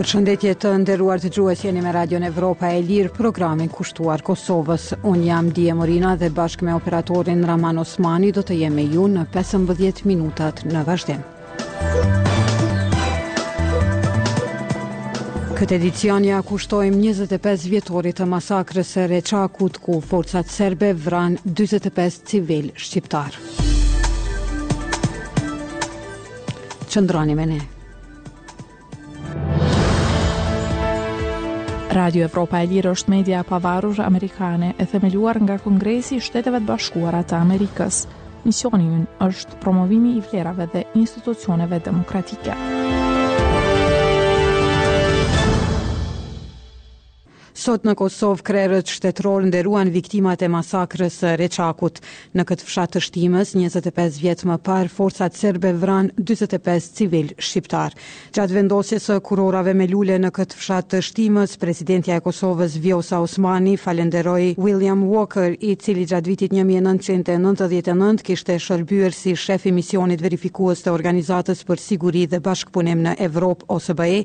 Përshëndetje të nderuar dëgjues jeni me Radion Evropa e Lirë, programin kushtuar Kosovës. Unë jam Dije Morina dhe bashkë me operatorin Rrahman Osmani do të jemi me ju në 15 minutat në vazhdim. Këtë edicion ia kushtojmë 25 vjetorit të masakrës së Reçakut ku forcat serbe vranë 45 civilë shqiptarë. Qëndroni me ne. Radio Evropa e Lirë është media e pavarur amerikane e themeluar nga Kongresi i Shteteve të Bashkuara të Amerikës. Misioni ynë është promovimi i vlerave dhe institucioneve demokratike. Sot në Kosovë krerët shtetërorë nderuan viktimat e masakrës së Reçakut. Në këtë fshat të Shtimes, njëzet e pesë vjet më parë, forcat serbe vranë dyzet e pesë civilë shqiptarë. Gjatë vendosjes së kurorave me lule në këtë fshat të Shtimes, presidentja e Kosovës, Vjosa Osmani, falënderoi William Walker, i cili gjatë vitit një mijë e nëntëqind e nëntëdhjetë e nëntë kishte shërbyer si shef i Misionit Verifikues të Organizatës për Siguri dhe Bashkëpunim në Evropë, OSBE,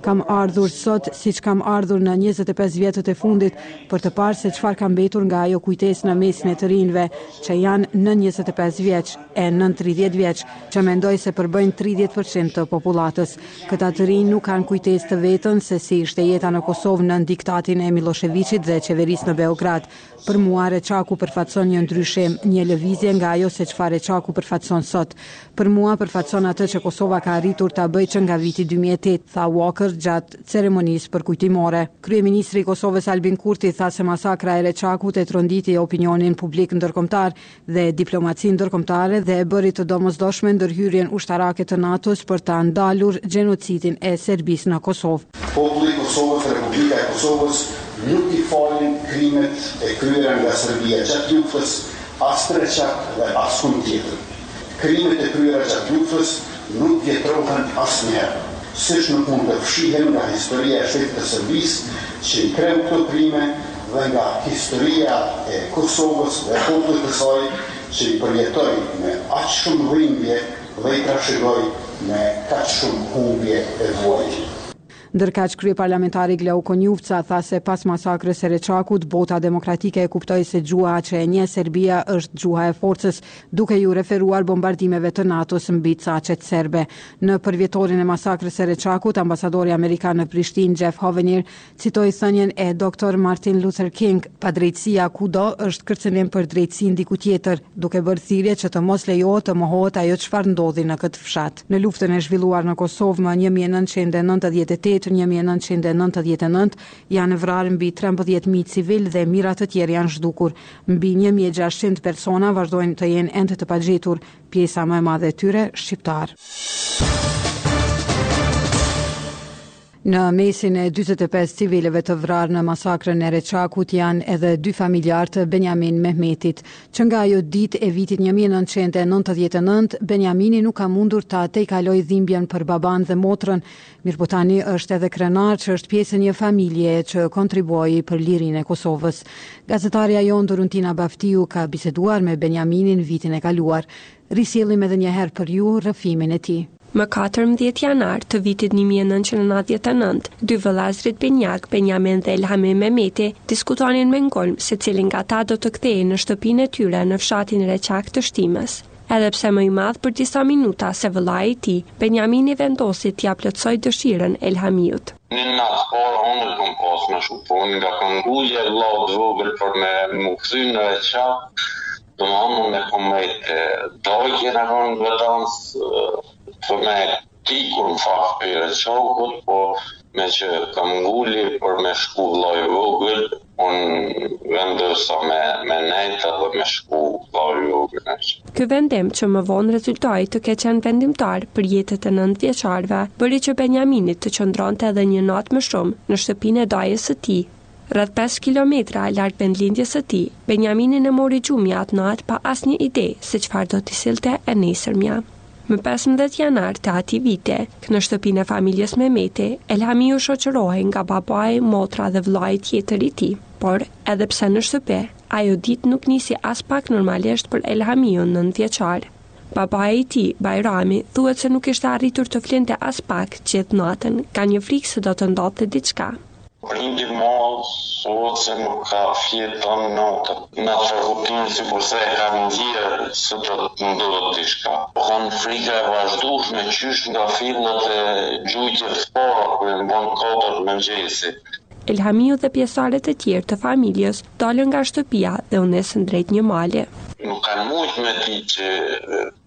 Kam ardhur sot, siç kam ardhur në njëzet e pesë vjetët e fundit, për të parë se çfarë ka mbetur nga ajo kujtesë në mesin e të rinjve, që janë nën njëzet e pesë vjeç, e nën tridhjetë vjeç, që mendoj se përbëjnë tridhjetë për qind të popullatës. Këta të rinj nuk kanë kujtesë të vetën se si ishte jeta në Kosovë nën diktatin e Millosheviqit dhe qeverisë në Beograd, Për mua Reçaku përfaqëson një ndryshim, një lëvizje nga ajo se çfarë Reçaku përfaqëson sot. Për mua përfaqëson atë që Kosova ka arritur ta bëjë që nga viti dy mijë e tetë, tha Walker gjatë ceremonisë përkujtimore. Kryeministri i Kosovës Albin Kurti tha se masakra e Reçakut e tronditi opinionin publik ndërkombëtar dhe diplomacinë ndërkombëtare dhe e bëri të domosdoshme ndërhyrjen ushtarake të NATO-s për ta ndalur gjenocidin e Serbisë në Kosovë. Populli i Kosovës, Republika e Kosovës nuk i falin krimet e kryera nga Serbia gjatë luftës as në Reçak dhe askund tjetër. Krimet e kryera gjatë luftës Nuk vjetrohen asnjëherë, siç nuk mund të fshihen nga historia e shtetit të Serbisë që i kreu këto krime dhe nga historia e Kosovës dhe popullit të saj që i përjetoi me aq shumë dhimbje dhe i trashëgoi me kaq shumë humbje e vuajtje. Ndërkaq, kryeparlamentari Glauk Konjufca tha se pas masakrës së Reçakut, bota demokratike e kuptoi se gjuha që e njeh Serbia është gjuha e forcës, duke iu referuar bombardimeve të NATO-s mbi caqet serbe. Në përvjetorin e masakrës së Reçakut, ambasadori amerikan në Prishtinë, Jeff Hovenier, citoi thënien e doktor Martin Luther King, Padrejtësia kudo është kërcënim për drejtësinë diku tjetër, duke bërë thirrje që të mos lejohet të mohohet ajo çfarë ndodhi në këtë fshat. Në luftën e zhvilluar në Kosovë më një mijë e nëntëqind e nëntëdhjetë e tetë, një mijë e nëntëqind e nëntëdhjetë e nëntë, janë vrarë mbi trembëdhjetë mijë civilë dhe mijëra të tjerë janë zhdukur. Mbi një mijë e gjashtëqind persona vazhdojnë të jenë ende të pagjetur, pjesa më e madhe e tyre shqiptarë. Në mesin e dyzet e pesë civilëve të vrarë në masakrën e Reçakut janë edhe dy familjarë të Benjamin Mehmetit. Që nga ajo ditë e vitit një mijë e nëntëqind e nëntëdhjetë e nëntë, Benjamini nuk ka mundur ta tejkalojë dhimbjen për babanë dhe motrën, mirëpo tani është edhe krenar që është pjesë e një familjeje që kontribuoi për lirinë e Kosovës. Gazetarja jonë Doruntina Baftiu ka biseduar me Benjaminin vitin e kaluar. Risjellim edhe një herë për ju rrëfimin e tij. Më katërmbëdhjetë janar të vitit një mijë e nëntëqind e nëntëdhjetë e nëntë, dy vëllezërit binjakë, Benjamin dhe Elhami Mehmeti, diskutonin me ngulm se cili nga ta do të kthehej në shtëpinë e tyre në fshatin Reçak të Shtimës. Edhe pse më i madh për disa minuta se vëllai i tij, Benjamini vendosi t'ia plotësojë dëshirën Elhamiut. Në natë, por unë nuk kam pasur më shumë punë, nga këmbgulja e vëllaut të vogël për me u kthy në Reçak, Do më amë me komete, do i kjena në në vëtans të me ti kur më fakë për e qokët, po me që këmbënguli për me shku vllau i vogël, unë vendosa me, me nejtë edhe me shku vllau i vogël. Ky vendim që më vonë rezultoi të ketë qenë vendimtar për jetët e nëntëvjeçarëve, bëri që Benjamini të qëndronte edhe një natë më shumë në shtëpinë e dajës së tij. Rreth pesë kilometra larg vendlindjes së tij, Benjaminin e mori gjumi atë natë pa asnjë ide se çfarë do t'i sillte e nesërmja. Më pesëmbëdhjetë janar të atij viti, në shtëpinë e familjes Mehmeti, Elhamiu shoqërohej nga babai, motra dhe vëllai tjetër i tij. Por, edhe pse në shtëpi, ajo ditë nuk nisi aspak normalisht për Elhamiun nëntëvjeçar. Babai i tij, Bajrami, thuhet se nuk kishte arritur të flinte aspak gjithë natën, nga një frikë se do të ndodhte diçka. Prindi im thuhet se nuk ka fjetë tanë natën na tragupin sikurse e ka ndjerë se do të ndodh diçka po kan frika e vazhdushme qysh nga fillet e gjujtjeve të para kur i mban katër mëngjesit. Elhamiu dhe pjesëtarët e tjerë të familjes dalën nga shtëpia dhe u nisën drejt një mali. Nuk kanë mujt me ditë që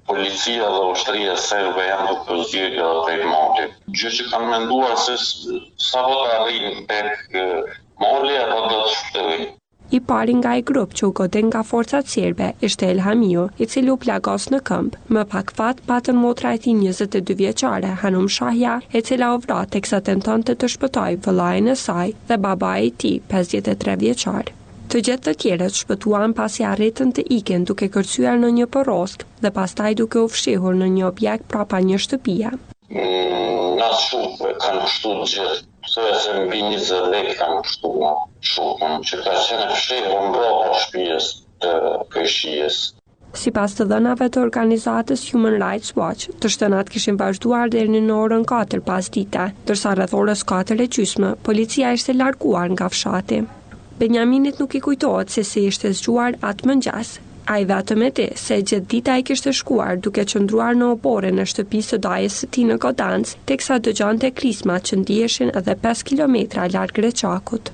Policia dhe ushtria serbe janë duke u zgjeruar edhe drejt malit. Gjë që kanë menduar se sapo të arrijnë tek mali ata do të shpëtojnë. I pari nga ai grup që u godit nga forcat serbe ishte Elhamiu, i cili u plagos në këmbë. Më pak fat patën motra e tij njëzet e dy vjeçare, Hanumshahja, e cila u vra teksa tentonte të shpëtojë vëllain e saj dhe babai i tij, pesëdhjetë e tre vjeçar. Të gjithë të tjerët shpëtuan pasi arritën të ikin duke kërcyer në një përrosk dhe pastaj duke u fshehur në një objekt prapa një shtëpie. N'at shupë, kanë pështu të gjithë, pothuajse mbi njëzet vetë kanë pështu n'at shupën, që ka qenë e fshehur mbrapa shpijes të kojshisë. Sipas të dhënave të organizatës Human Rights Watch, të shtënat kishin vazhduar deri në orën 4 pasdite, ndërsa rreth orës 4 e gjysmë, policia ishte larguar nga fshati. Benjaminit nuk i kujtohet se si ishte zgjuar atë mëngjes. Ai vetëm e di se gjithë dita i kishte shkuar duke qëndruar në oborrin e shtëpisë së dajës së tij në Godanc, teksa dëgjonte krismat që ndiheshin edhe pesë kilometra larg Reçakut.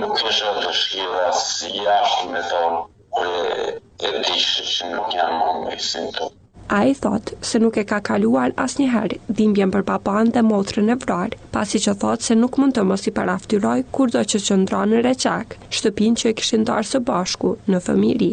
Nuk kisha dëshirë as jashtë me tonë kur e dishin që nuk janë më në mesin tonë. Ai thotë se nuk e ka kaluar asnjëherë dhimbjen për babanë dhe motrën e vrarë, pasi që thotë se nuk mund të mos i parafytyrojë kurdo që qëndron në Reçak, shtëpinë që e kishin ndarë së bashku në fëmijëri.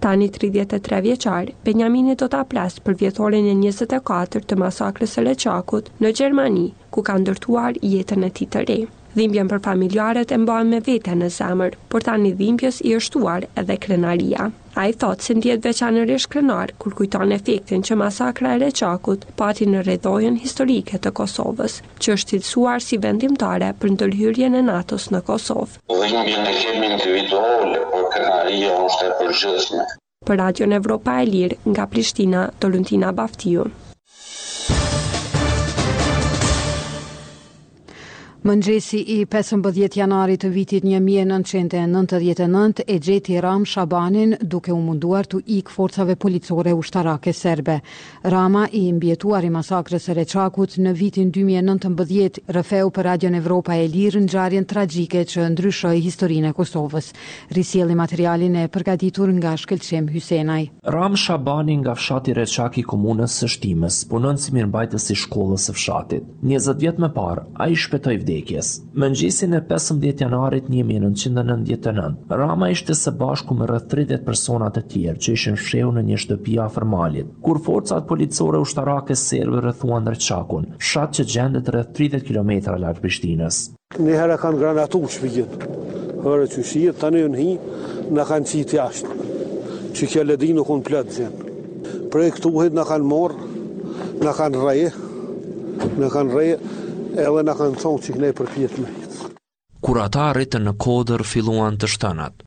Tani tridhjetë e tre vjeçar, Benjamini do ta presë përvjetorin e njëzet e katër të masakrës së Reçakut në Gjermani, ku ka ndërtuar jetën e tij të re. Dhimbjen për familjarët e mban me vete në zemër, por tani dhimbjes i është shtuar edhe krenaria. Ai thotë se ndihet veçanërisht krenar kur kujton efektin që masakra e Reçakut pati në rrjedhojën historike të Kosovës, që është cilësuar si vendimtare për ndërhyrjen e NATO-s në Kosovë. Dhimbjen e kemi individuale, por krenaria është e përgjithshme. Për Radion Evropa e Lirë, nga Prishtina, Doruntina Baftiu. Mëngjesi i pesëmbëdhjetë janarit të vitit një mijë e nëntëqind e nëntëdhjetë e nëntë e gjeti Ramë Shabanin duke u munduar t'u ikë forcave policore ushtarake serbe. Rama, i mbijetuar i masakrës së Reçakut në vitin dy mijë e nëntëmbëdhjetë, rrëfeu për Radion Evropa e Lirë ngjarjen tragjike që ndryshoi historinë e Kosovës. Risjellim materialin e përgatitur nga Shkëlqim Hysenaj. Ramë Shabani nga fshati Reçak i komunës së Shtimes, punon si mirëmbajtës i shkollës së fshatit. Njëzet vjet më parë, ai i shpëtoi vdekjes. Mëngjesin e pesëmbëdhjetë janarit një mijë e nëntëqind e nëntëdhjetë e nëntë, Rama ishte së bashku me rreth tridhjetë persona të tjerë që ishin fshehur në një shtëpi afër malit, kur forcat policore ushtarake serbe rrethuan Reçakun, fshat që gjendet rreth tridhjetë kilometra larg Prishtinës. Niherë kanë granatu shpijat, herë që shpijat, tani kanë hi, na kanë qitë jashtë, që kjo ledin nuk unë plëtë gjenë. Prej këtuhit na kanë marrë, na kanë rreh, na kanë rreh, edhe na kanë thonë që këne përpjetë me ikë. Kur ata rritën në kodër, filluan të shtënat.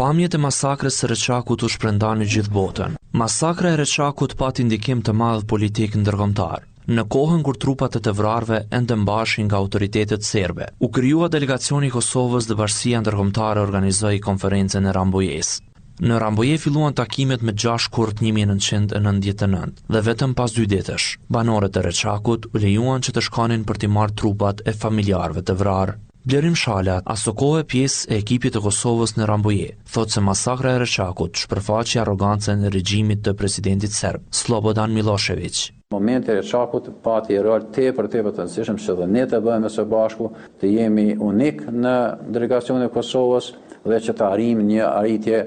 Pamjet e masakrës së Reçakut u shpërndanë në gjithë botën. Masakra e Reçakut pati ndikim të madh politik ndërkombëtar. Në kohën kur trupat e të vrarëve ende mbaheshin nga autoritetet serbe, u krijua delegacioni i Kosovës dhe bashkësia ndërkombëtare organizoi konferencën e Rambujesë. Në Rambuje filluan takimet me 6 shkurt 1999 dhe vetëm pas dy ditësh, banorët e Reçakut u lejuan që të shkonin për t'i marrë trupat e familjarëve të vrarë. Blerim Shala, asokohe pjesë e ekipit të Kosovës në Rambuje, thotë se masakra e Reçakut shpërfaqi arrogancën e regjimit të presidentit serb, Sllobodan Millosheviq. Momenti i Reçakut pati rol tepër tepër të rëndësishëm që dhe ne të bëhemi së bashku, të jemi unik në delegacionin e Kosovës dhe që të arrijmë një arritje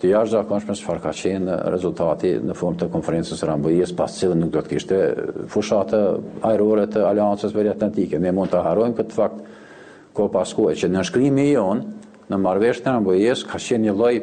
të jashtëzakonshme çfarë ka qenë rezultati në fund të konferencës së Rambujesë, pa të cilën nuk do të kishte fushatë ajrore të Aleancës Veriatlantike. Ne mos ta harrojmë këtë fakt kohë pas kohe që nënshkrimi i jonë në marrëveshjen e Rambujesë ka qenë një lloj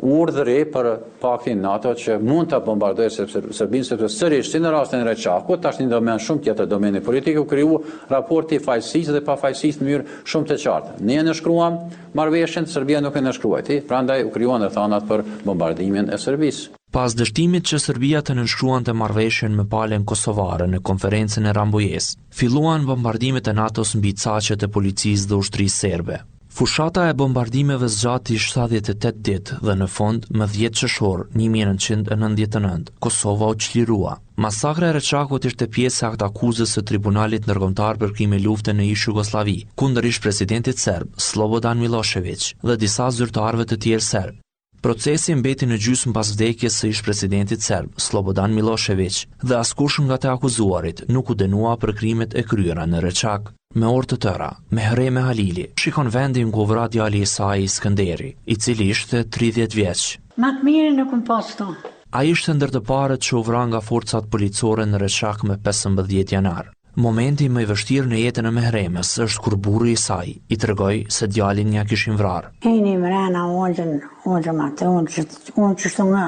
urdhri për paktin NATO që mund të bombardojë Serbinë sepse sërish si në rastin e Reçakut tash një domen shumë tjetër domeni politik u kriju raporti i fajësisë dhe pafajësisë në mënyrë shumë të qartë. Ne e nënshkruam Marrëveshjen Serbia nuk e nënshkruajti, prandaj u krijuan rrethanat për bombardimin e Serbisë. Pas dështimit që Serbia të nënshkruante marrëveshjen me palën kosovare në Konferencën e Rambujesë, filluan bombardimet e NATO-s mbi caqet e policisë dhe ushtrisë serbe. Fushata e bombardimeve zgjati shtatëdhjetë e tetë ditë dhe në fund, më dhjetë qershor një mijë e nëntëqind e nëntëdhjetë e nëntë, Kosova u çlirua. Masakra e Reçakut ishte pjesë e aktakuzës së Tribunalit Ndërkombëtar për Krime Lufte në ish-Jugosllavi, kundër ish-presidentit serb, Sllobodan Millosheviq, dhe disa zyrtarëve të tjerë serb. Procesi mbeti në gjysmë pas vdekjes së ish-presidentit serb, Sllobodan Millosheviq, dhe askush nga të akuzuarit nuk u dënua për krimet e kryera në Reçak. Me orë të tëra, Mehreme Halili shikon vendin ku u vra djali i saj, Skënderi, i cili ishte 30 vjeç. Ma të mirin e kom pas këtu. Ai ishte ndër të parët që u vra nga forcat policore në Reçak më pesëmbëdhjetë janar. Momenti më i vështirë në jetën e Mehremës është kur burri i saj i tregoi se djalin ia kishin vrarë. Hini mrena n'odën, odën ma te unë që, unë që shtu nga,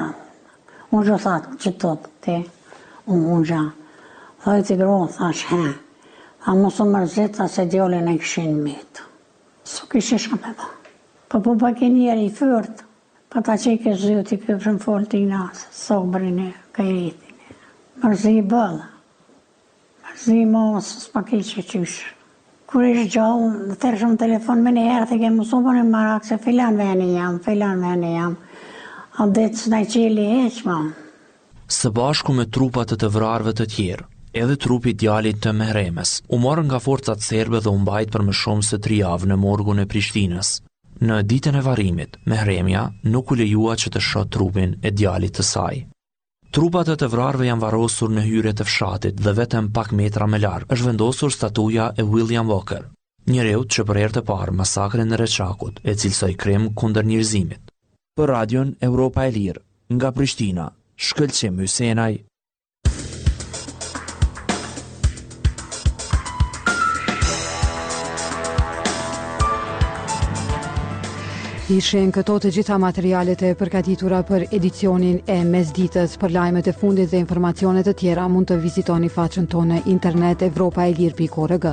unë që thatë që të të te, unë unë gja. Tha oj ti gru, thash he, tha mos u mërzit, tha se djalin e kishin mytë. S'kishe çka me ba. Po po pa ke njeri fërt, Kata qe i ke zhyt i ke vënë fol te inat sobrin e kejtin e mërzi boll mërzi mo se spa ke qe qysh kur ish gjall të thirrshe në telefon menjëher te ke mos u bani merak se filan veni jam filan veni jam atë ditë s'na e çeli hiç mo. Së bashku me trupat e të vrarëve të tjerë, edhe trupi i djalit të Mehremes, u mor nga forcat serbe dhe u mbajt për më shumë se tri javë në morgun e Prishtinës. Në ditën e varrimit, Mehremja nuk u lejua që të shohë trupin e djalit të saj. Trupat e të vrarëve janë varrosur në hyrje të fshatit dhe vetëm pak metra më larg është vendosur statuja e William Walker, njeriut që për herë të parë masakrën e Reçakut e cilësoi krim kundër njerëzimit. Për Radion Evropa e Lirë, nga Prishtina, Shkëlqim Hysenaj. Ishin këto të gjitha materialet e përgatitura për edicionin e mesditës. Për lajmet e fundit dhe informacione të tjera mund të vizitoni faqen tonë në internet evropaelire.org.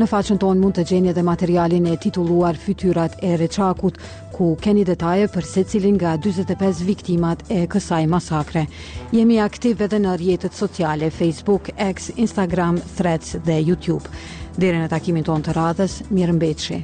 Në faqen tonë mund të gjeni edhe materialin e titulluar Fytyrat e Reçakut, ku keni detaje për secilin nga 45 viktimat e kësaj masakre. Jemi aktivë edhe në rrjetet sociale, Facebook, X, Instagram, Threads dhe YouTube. Deri në takimin tonë të radhës, mirëmbetshi.